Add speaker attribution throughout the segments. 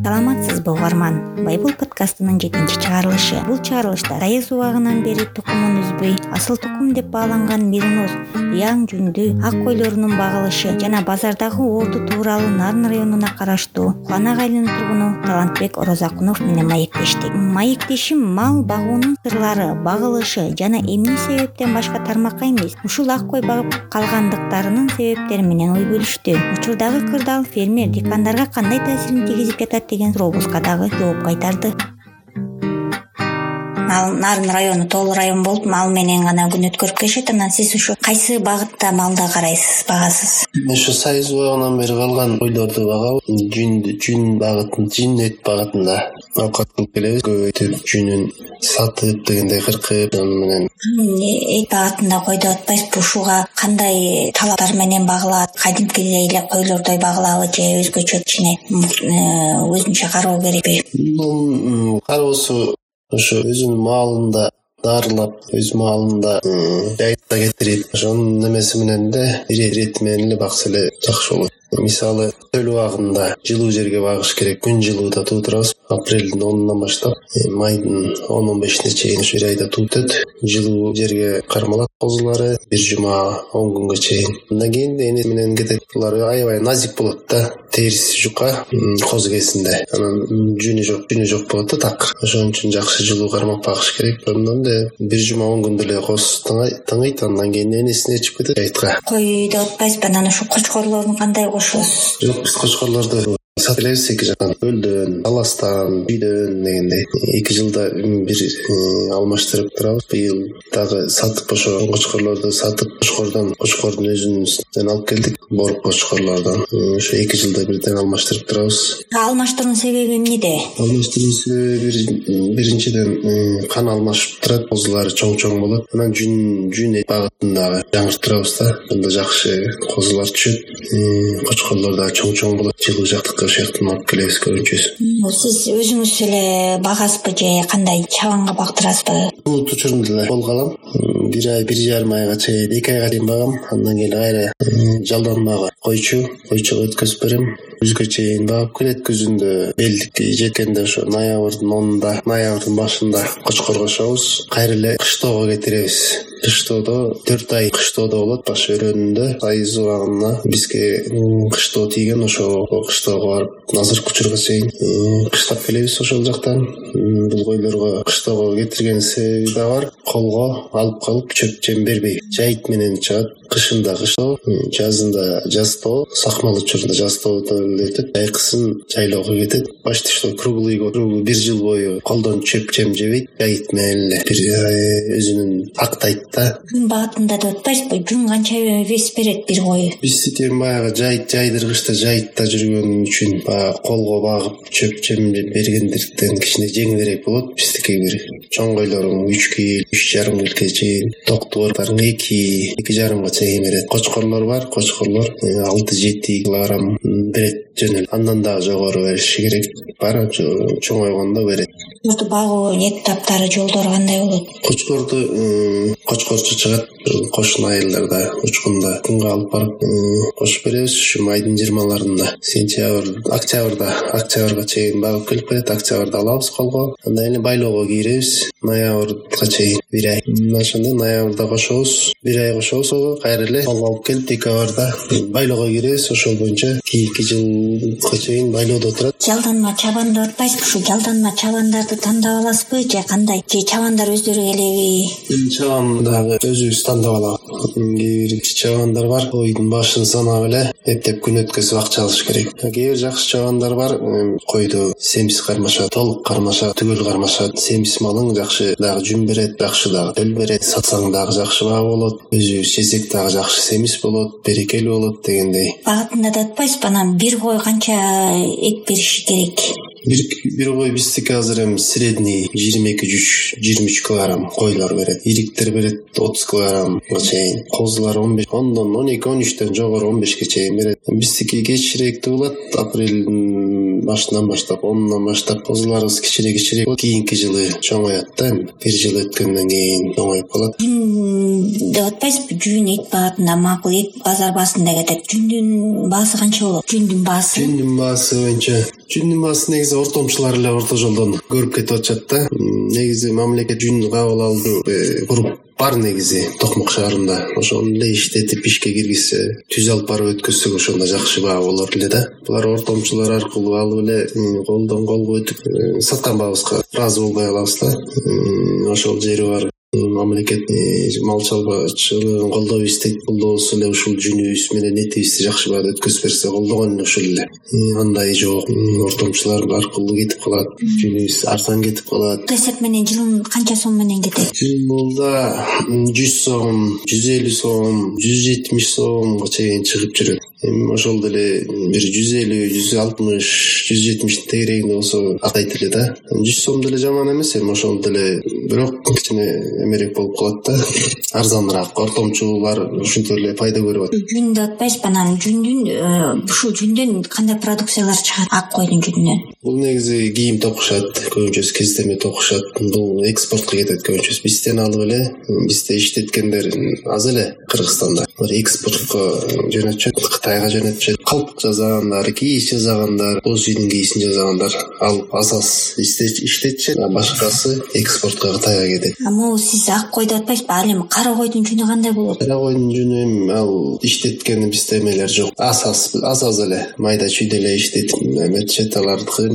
Speaker 1: саламатсыз угарман байбул подкастынын жетинчи чыгарылышы. Бул чыгарылышта дайыз убагынан бери тукумун үзбөй асыл тукум деп бааланган мериноз ыяң жүндү ак койлорунун багылышы жана базардагы орду тууралуу нарын районуна караштуу куланак айылынын тургуну талантбек оразакунов менен маектештик маектешим мал багуунун сырлары багылышы жана эмне себептен башка тармакка эмес ушул ак кой багып калгандыктарынын себептери менен ой бөлүштү. Учурдагы кырдаал фермер дыйкандарга кандай таасирин тийгизип жатат деген сурообузга дагы жооп кайтарды ал нарын району тоолуу район болуп мал менен гана күн өткөрүп келишет анан сиз ушу кайсы багытта малды карайсыз багасыз?
Speaker 2: Ушу союз убагынан бери калган койлорду багабыз жүндү жүн багытын жүн эт багытында абкат кылып келебиз көбөйтүп жүнүн сатып дегендей кыркып аны менен.
Speaker 1: Эт багытында койду атпайсызбы ушуга кандай талаптар менен багылат? Кадимкидей эле койлордой багылабы же өзгөчө кичине э, өзүнчө кароо керекпи
Speaker 2: бул кароосу ошо өзүнүн маалында дарылап өз маалында жайытка кетирип ошонун немеси менен эле ирети менен эле бакса эле жакшы болот мисалы чөл убагында жылуу жерге багыш керек. Күн жылууда туудурабыз апрелдин онунан баштап э, майдын он он бешине чейин ушу бир айда тууп бүтөт жылуу жерге кармалат козулары бир жума он күнгө чейин. Андан кийин эне менен кетет. Булар аябай назик болот да. Териси жука козу кезинде анан жүнү жок жүнү жок болот да такыр ошон үчүн жакшы жылуу кармап багыш керек. Бир жума он күндө эле коз тыңыйт. Андан кийин энесине ээрчип кетет. Жайытка
Speaker 1: кой деп атпайсызбы анан ушу кочкорлорун кандай
Speaker 2: жок биз кочкорлорду сатып элебиз эки жактан көлдөн таластан үйдөн дегендей. Эки жылда бир э, алмаштырып турабыз. Быйыл дагы сатып ошо кочкорлорду сатып кочкордон кочкордун өзүнүн алып келдик. Борук кочкорлордон ошо эки жылда бирден алмаштырып турабыз.
Speaker 1: Алмаштыруунун себеби эмнеде?
Speaker 2: Алмаштыруунун себеби биринчиден э, кан алмашып турат. Козулар чоң чоң болот. Анан жүн жүн эт багытын дагы жаңыртырабыз да. Анда жакшы козулар түшөт. Э, кочкорлор дагы чоң чоң болот. Жылуу жактыкка ошол алып келебиз көбүнчөсү
Speaker 1: сиз өзүңүз эле багасызбы же кандай чабанга бактырасызбы
Speaker 2: бут учурунда эле колго алам бир ай бир жарым айга чейин эки айга чейин багам. Андан кийин кайра жалданмагы койчу койчуга өткөзүп берем. Күзгө чейин багып келет күзүндө белдик жеткенде ошо ноябрдын онунда ноябрдын башында кочкор кошобуз кайра эле кыштоого кетиребиз. Кыштоодо төрт ай кыштоодо болот баш өрөөнүндө. Айыз убагына бизге кыштоо тийген ошол кыштоого барып азыркы учурга чейин кыштап келебиз ошол жактан. Бул койлорго кыштоого кетиргенин себеби да бар колго алып калып чөп жем бербей. Жайыт менен чыгат кышында кыштоо жазында жазтоо сакмал учурунда жазтоодо эле өтөт жайкысын жайлоого кетет. Почти что круглый год бир жыл бою колдон чөп жем жебейт жайыт менен эле бир э, өзүнүн актайт да.
Speaker 1: Жүн багытында деп атпайсызбы жүн канча вес берет бир кой
Speaker 2: биздики эми баягы жайыт жайдыргычта жайытта жүргөн үчүн баягы колго багып чөп жем бергендиктен кичине жеңилирээк болот. Биздики бир чоң койлоруң үч кил үч жарым килге чейин токтубоордорун эки эки жарымга чейин берет. Кочкорлор бар кочкорлор э, алты жети килограмм берет жөн эле андан дагы жогору бериши керек. Бар чоңойгондо берет
Speaker 1: кочкорду багуу этаптары жолдору кандай болот.
Speaker 2: Кочкорду кочкорчу чыгат кошуна айылдарда учкунда. Күнгө алып барып кошуп беребиз. Ушу майдын жыйырмаларында сентябрь октябрда октябрга чейин багып келип кетет октябрда алабыз колго. Андан кийин байлоого кийиребиз ноябрга чейин бир ай. Ошондо ноябрда кошобуз. Бир ай кошобуз колго кайра эле колго алып келип декабрда байлоого кийиребиз ошол боюнча кийинки жылга чейин байлоодо турат.
Speaker 1: Жалданма чабан деп атпайсызбы ушул жалданма чабандарды тандап аласызбы? Же кандай? Же чабандар өздөрү келеби
Speaker 2: чабан дагы өзүбүз тандап алабыз кээ бир чабандар бар. Койдун башын санап эле эптеп күн өткөзүп акча алыш керек. Кээ бир жакшы чабандар бар. Койду семиз кармашат толук кармашат түгөл кармашат семиз малың жакшы дагы жүн берет жакшы дагы төл берет. Сатсаң дагы жакшы баа болот. Өзүбүз жесек дагы жакшы семиз болот берекелүү болот дегендей.
Speaker 1: Багытында деп атпайсызбы? Анан бир кой канча эт бериши керек
Speaker 2: бир биздики азыр эми средний жыйырма эки жыйырма үч килограмм койлор берет. Ириктер берет отуз килограммга чейин. Козулар он беш ондон он эки он үчтөн жогору он бешке чейин берет. Биздики кечирээк туулат апрелдин башынан баштап онунан баштап козуларыбыз кичире болот кийинки жылы чоңоет да эми бир жыл өткөндөн кийин чоңоюп калат.
Speaker 1: Жүн деп атпайсызбы жүн эт багатында макул эт базар баасында кетет. Жүндүн баасы канча болот? Жүндүн баасы
Speaker 2: жүндүн баасы боюнча жүндүн баасы негизи ортомчулар эле орто жолдон көрүп кетип атышат да. Негизи мамлекет жүн кабыл алуу куруп бар негизи токмок шаарында. Ошону эле иштетип ишке киргизсе түз алып барып өткөзсөк ошондо жакшы баа болор эле да. Булар ортомчулар аркылуу алып эле колдон колго өтүп э, саткан баабызга ыраазы болбой калабыз да. Ошол жери бар мамлекет мал чарбачылыгын колдоп издейт колдобосо эле ушул жүнүбүз менен этибизди жакшы баада өткөзүп берсе колдогон эле ушул эле. Андай жок. Ортомчулар аркылуу кетип калат. Жүнүбүз арзан кетип калат.
Speaker 1: Эсеп менен жылына канча сом менен кетет?
Speaker 2: Жылда жүз сом жүз элүү сом жүз жетимиш сомго чейин чыгып жүрөт эми ошол деле бир жүз элүү жүз алтымыш жүз жетимиштин тегерегинде болсо актайт эле да. Жүз сом деле жаман эмес эми. Ошол деле бирок кичине эмерээк болуп калат да. Арзаныраак ортомчулар ушинтип эле пайда көрүп атат.
Speaker 1: Жүн атпайсызбы анан жүндүн э, ушул жүндөн кандай продукциялар чыгат ак койдун жүнүнөн
Speaker 2: бул негизи кийим токушат көбүнчөсү кездеме токушат. Бул экспортко кетет көбүнчөсү бизден алып эле бизде иштеткендер аз эле кыргызстанда. Экспортко жөнөтүшөт кытайга жөнөтүшөт калп жасагандар кийиз жасагандар боз үйдүн кийизин жасагандар. Алып аз аз иштетишет башкасы экспортко кытайга кетет.
Speaker 1: Могу сиз ак кой деп атпайсызбы? Ал эми кара койдун жүнү кандай болот?
Speaker 2: Кара койдун жүнү эми ал иштеткен бизде эмелер жок. Аз аз аз эле. Майда чүйдө эле иштетип эметишет алардыкы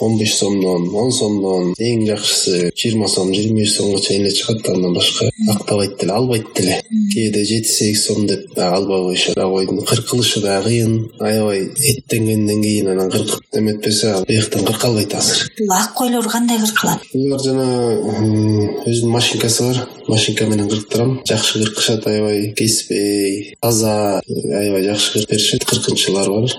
Speaker 2: он беш сомдон он сомдон эң жакшысы жыйырма сом жыйырма беш сомго чейин эле чыгат андан башка актабайт деле албайт деле кээде жети сегиз сом деп дагы албай коюшат ак койдун кыркылышы да кыйын. Аябай эттенгенден кийин анан кыркып эметпесе ал быяктан кыркы албайт азыр.
Speaker 1: Бул ак койлор кандай кыркылат?
Speaker 2: Булар жанагы өзүнүн машинкасы бар машинка менен кырктырам жакшы кыркышат аябай кеспей таза аябай жакшы кыркып беришет кыркынчылар бар.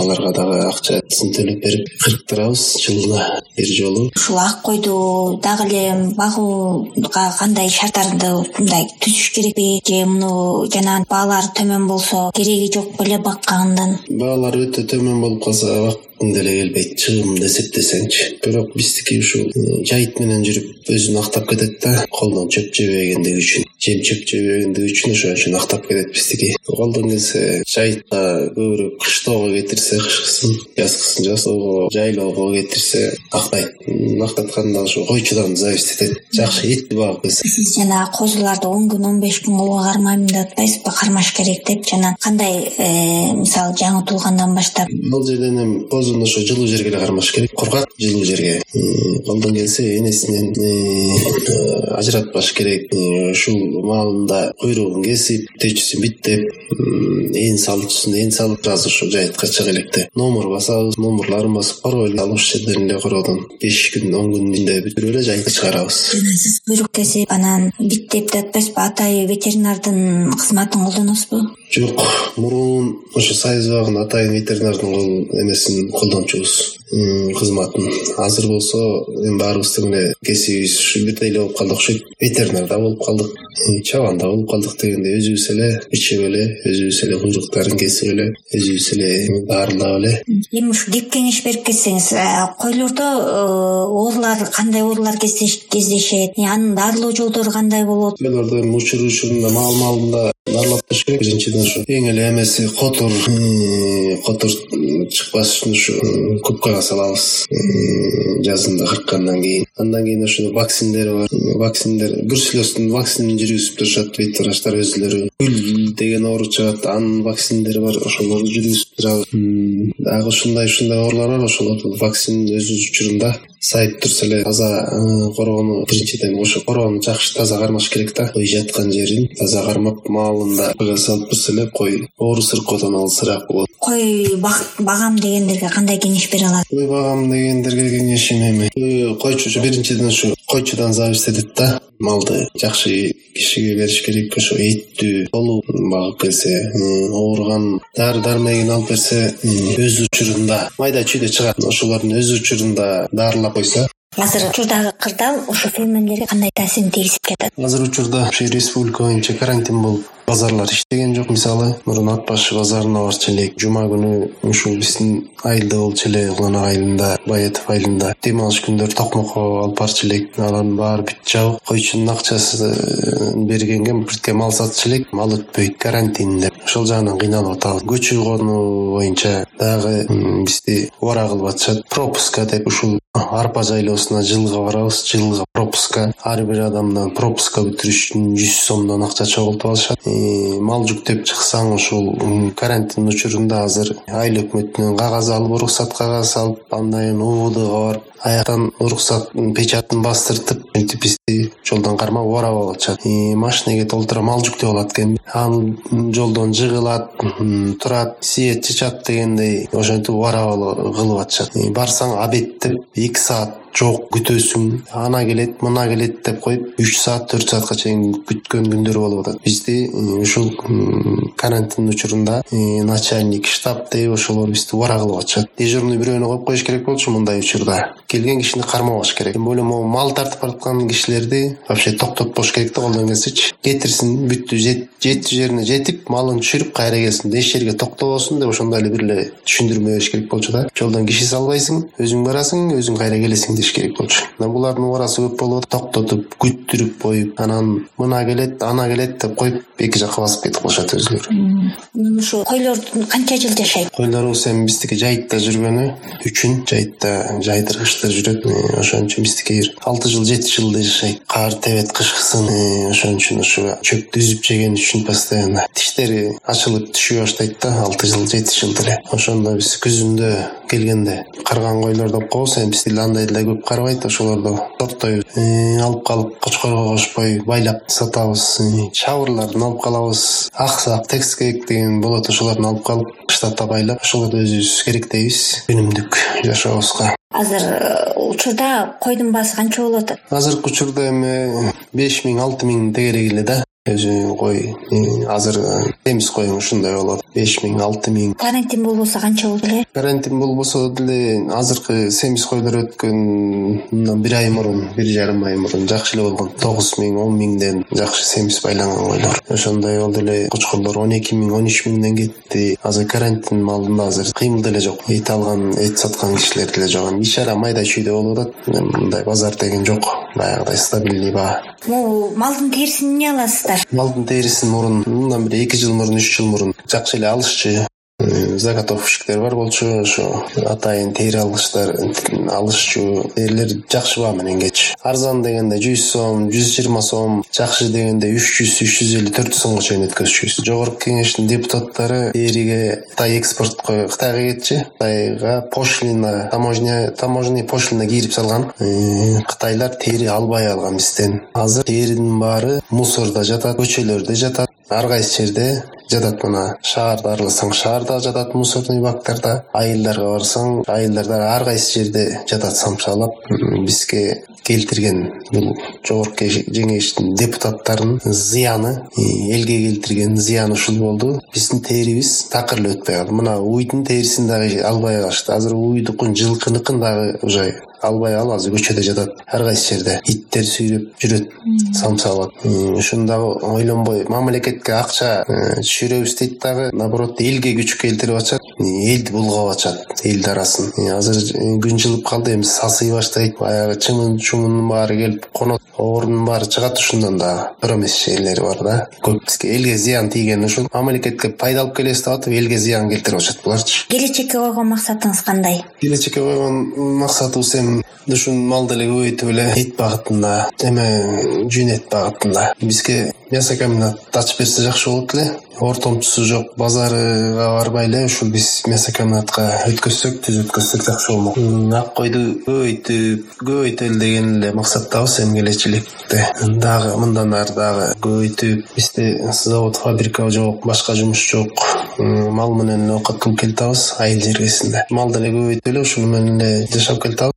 Speaker 2: Аларга дагы акчасын төлөп берип кырктырабыз жылына бир жолу.
Speaker 1: Ушул ак койду. Дагы эле багууга кандай шарттарды мындай түзүш керекпи же муну жанагы баалары төмөн болсо кереги жок беле баккандан?
Speaker 2: Баалары өтө төмөн болуп калса деле келбейт чыгымды эсептесеңчи бирок биздики ушул жайыт менен жүрүп өзүн актап кетет да колдон чөп жебегендиги үчүн жем чөп жебегендиги үчүн ошон үчүн актап кетет биздики. Колдон келсе жайытка көбүрөөк кыштоого кетирсе кышкысын жазгысын жазоого жайлоого кетирсе актайт. Актатканда ошо койчудан зависить этет. Жакшы этти багып келсе
Speaker 1: сиз жанагы козуларды он күн он беш күн колго кармайм деп атпайсызбы кармаш керек деп жана кандай э, мисалы жаңы туулгандан баштап?
Speaker 2: Бул жерден эми ошо жылуу жерге эле кармаш керек. Кургак жылуу жерге. Колдон келсе энесинен э, ажыратпаш керек. Ушул маалында куйругун кесип течүүсүн биттеп ээн салуучусун ээн салып азыр ушу жайытка чыга электе номур басабыз номурларын басып кароо эле ал ушул жерден эле кородон беш күн он күндүн ичинде бүтүрүп эле жайытка чыгарабыз.
Speaker 1: Жана сиз куйрук кесип анан биттеп деп атпайсызбы атайын ветеринардын кызматын колдоносузбу
Speaker 2: жок мурун ошо сайызбагын атайын ветеринардын эмесин колдончубуз кызматын. Азыр болсо эми баарыбыздын эле кесибибиз ушу бирдей эле болуп калды окшойт ветеринар да болуп калдык. Чабан да болуп калдык дегендей өзүбүз эле бичип эле өзүбүз эле куйруктарын кесип эле өзүбүз эле дарылап эле.
Speaker 1: Эми ушу кеп кеңеш берип кетсеңиз э, койлордо э, оорулар кандай оорулар кездешет? Анын дарылоо жолдору кандай болот?
Speaker 2: Койлорду эми учур учурунда маал маалында дарылап туруш керек биринчиден ушу эң эле эмеси котур котур чыкпаш үчүн ушу салабыз жазында кырккандан кийин. Андан кийин ошо вакциндер бар. Вакциндер бруцеллездин вакцинин жүргүзүп турушат вет врачтар өзүлөрү күл деген оору чыгат. Анын вакциндери бар ошолорду жүргүзүп турабыз. Дагы ушундай ушундай оорулар бар ошолорду вакцин өз учурунда сайып турса эле таза короону биринчиден ошо короону жакшы таза кармаш керек да. Кой жаткан жерин таза кармап маалында салып турса эле кой оору сыркоодон алысыраак болот.
Speaker 1: Кой багам дегендерге кандай кеңеш бере аласыз
Speaker 2: кой багам дегендерге кеңешим эми. Койчу биринчиден ушу койчудан зависить этет да. Малды жакшы кишиге бериш керек ошо эттүү толук багып келсе ооруган дары дармегин алып берсе өз учурунда майда чүйдө чыгат. Ошолордун өз учурунда дарылап койсо
Speaker 1: азыр учурдагы кырдаал ошо фермерлерге кандай таасирин тийгизип жатат
Speaker 2: азыр учурда ушул республика боюнча карантин болуп базарлар иштеген жок. Мисалы мурун ат башы базарына барчу элек жума күнү ушул биздин айылда болчу эле уланак айылында баетов айылында дем алыш күндөрү токмокко алып барчу элек. Алардын баары бүт жабык койчунун акчасын бергенге биртке мал сатчу элек мал өтпөйт карантин деп ошол жагынан кыйналып атабыз. Көчү кону боюнча дагы бизди убара кылып атышат. Пропуска деп ушул арпа жайлоосуна жылга барабыз. Жылга пропуска ар бир адамдан пропуска бүтүрүш үчүн жүз сомдон акча чогултуп алышат мал жүктөп чыксаң ушул карантин учурунда азыр айыл өкмөтүнөн кагаз алып уруксат кагаз алып андан кийин убдга барып аяктан уруксат печатын бастыртып мынтип бизди жолдон кармап убарап алып атышат. Машинеге толтура мал жүктөп алат экен. Ал жолдон жыгылат турат свет чычат дегендей ошентип убарап кылып атышат. Барсаң обед деп эки саат жок күтөсүң. Ана келет мына келет деп коюп үч саат төрт саатка чейин күткөн күндөр болуп атат. Бизди ушул карантин учурунда начальник штаб дейби ошолор бизди убара кылып атышат. Дежурный бирөөнү коюп коюш керек болчу мындай учурда келген кишини кармабаш керек. Тем более могу мал тартып бараткан кишилерди вообще токтотпош керек да колдон келсечи кетирсин бүттү жетчү жерине жетип малын түшүрүп кайра келсин эч жерге токтобосун деп ошондой эле бир эле түшүндүрмө бериш керек болчу да. Жолдон киши салбайсың өзүң барасың өзүң кайра келесиң деш керек болчу. Мына булардын убарасы көп болуп атат. Токтотуп күттүрүп коюп анан мына келет ана келет деп коюп эки жакка басып кетип калышат өзүлөрү
Speaker 1: ушу койлор канча жыл жашайт
Speaker 2: койлорубуз эми биздики жайытта жүргөнү үчүн жайытта жүрөт ошон үчүн биздики бир алты жыл жети жылдай жашайт кар тебет кышкысын ошон үчүн ушу чөптү үзүп жеген үчүн постоянно. Тиштери ачылып түшү баштайт да алты жыл жети жыл деле. Ошондо биз күзүндө келгенде карган койлор деп коебуз. Эми биз тили андай эле көп карабайт ошолорду сорттойбуз алып калып кочкорго кошпой байлап сатабыз чабырларын алып калабыз. Аксаак текскек деген болот ошолордун алып калып штабта байлап ошолорду өзүбүз керектейбиз күнүмдүк жашообузга.
Speaker 1: Азыр э, учурда койдун баасы канча болуп атат
Speaker 2: азыркы учурда эми беш миң алты миң тегерек эле да өзү кой азыр семиз коюң ушундай болот. Беш миң алты миң.
Speaker 1: Карантин болбосо канча болчу эле?
Speaker 2: Карантин болбосо деле азыркы семиз койлор өткөн мындан бир ай мурун бир жарым ай мурун жакшы эле болгон. Тогуз миң он миңден жакшы семиз байланган койлор. Ошондой болду эле кочкорлор он эки миң он үч миңден кетти. Азыр карантин маалында азыр кыймыл деле жок. Эт алган эт саткан кишилер деле жок. Эми иш ара майда чүйдө болуп атат. Мындай базар деген жок. Баягыдай стабильный баа.
Speaker 1: Могу малдын терисин эмне
Speaker 2: малдын терисин мурун мындан бир эки жыл мурун үч жыл мурун. Жакшы эле алышчу заготовщиктер бар болчу ошо атайын тери алгычтар алышчу терилер жакшы баа менен кетчү арзан дегенде жүз сом жүз жыйырма сом жакшы дегенде үч жүз үч жүз элүү төрт жүз сомго чейин өткөзчүбүз жогорку кеңештин депутаттары териге кытай экспортко кытайга кетчү кытайга пошлина таможня таможенный пошлина кийирип салган. Кытайлар тери албай алган бизден. Азыр теринин баары мусордо жатат көчөлөрдө жатат ар кайсы жерде жатат мына шаарды араласаң шаарда жатат мусорный бактарда айылдарга барсаң айылдарда ар кайсы жерде жатат самсалап бизге келтирген бул жогорку кеңештин депутаттарынын зыяны элге келтирген зыяны ушул болду. Биздин терибиз такыр эле өтпөй калды. Мына уйдун терисин дагы албай калышты. Азыр уйдукун жылкыныкын дагы уже албай калып азыр көчөдө жатат. Ар кайсы жерде иттер сүйрөп жүрөт самсалап. Ушуну дагы ойлонбой мамлекетке акча түшүрөбүз дейт дагы наоборот элге күч келтирип атышат элди булгап атышат элдин арасын азыр күн жылып калды эми сасый баштайт баягы чымын чумунун баары келип конот оорунун баары чыгат ушундан дагы туура эмес жерлери бар да. Көп бизге элге зыян тийгени ушул мамлекетке пайда алып келебиз деп атып элге зыян келтирип атышат буларчы
Speaker 1: келечекке койгон максатыңыз кандай?
Speaker 2: Келечекке койгон максатыбыз эми ушун малды эле көбөйтүп эле эт багытында эме жүн эт багытында. Бизге мясокомбинат ачып берсе жакшы болот эле. Ортомчусу жок базарыга барбай эле ушул биз мясокомбинатка өткөзсөк түз өткөзсөк жакшы болмок. Ак койду көбөйтүп көбөйтөлү деген эле максаттабыз эми келечелекте дагы мындан ары дагы. Көбөйтүп бизде завод фабрика жок башка жумуш жок. Мал менен эле оокат кылып келатабыз айыл жергесинде. Малды эле көбөйтүп эле ушуну менен эле жашап келатабыз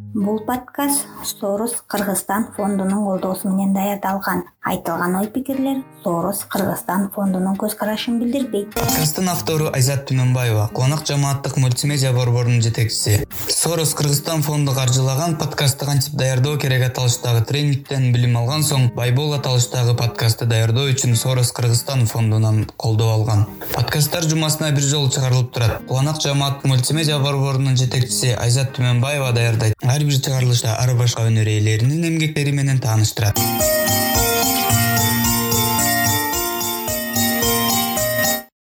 Speaker 1: бул подкаст сорус кыргызстан фондунун колдоосу менен даярдалган. Айтылган ой пикирлер соорос кыргызстан фондунун көз карашын билдирбейт
Speaker 3: подкасттын автору айзат түмөнбаева кунак жамааттык мультимедиа борборунун жетекчиси. Соорос кыргызстан фонду каржылаган подкастты кантип даярдоо керек аталыштагы тренингден билим алган соң байбол аталыштагы подкастты даярдоо үчүн соорос кыргызстан фондунан колдоо алган. Подкасттар жумасына бир жолу чыгарылып турат. Кубанак жамааттык мультимедиа борборунун жетекчиси айзат түмөнбаева даярдайт ар бир чыгарылышта ар башка өнөр ээлеринин эмгектери менен тааныштырат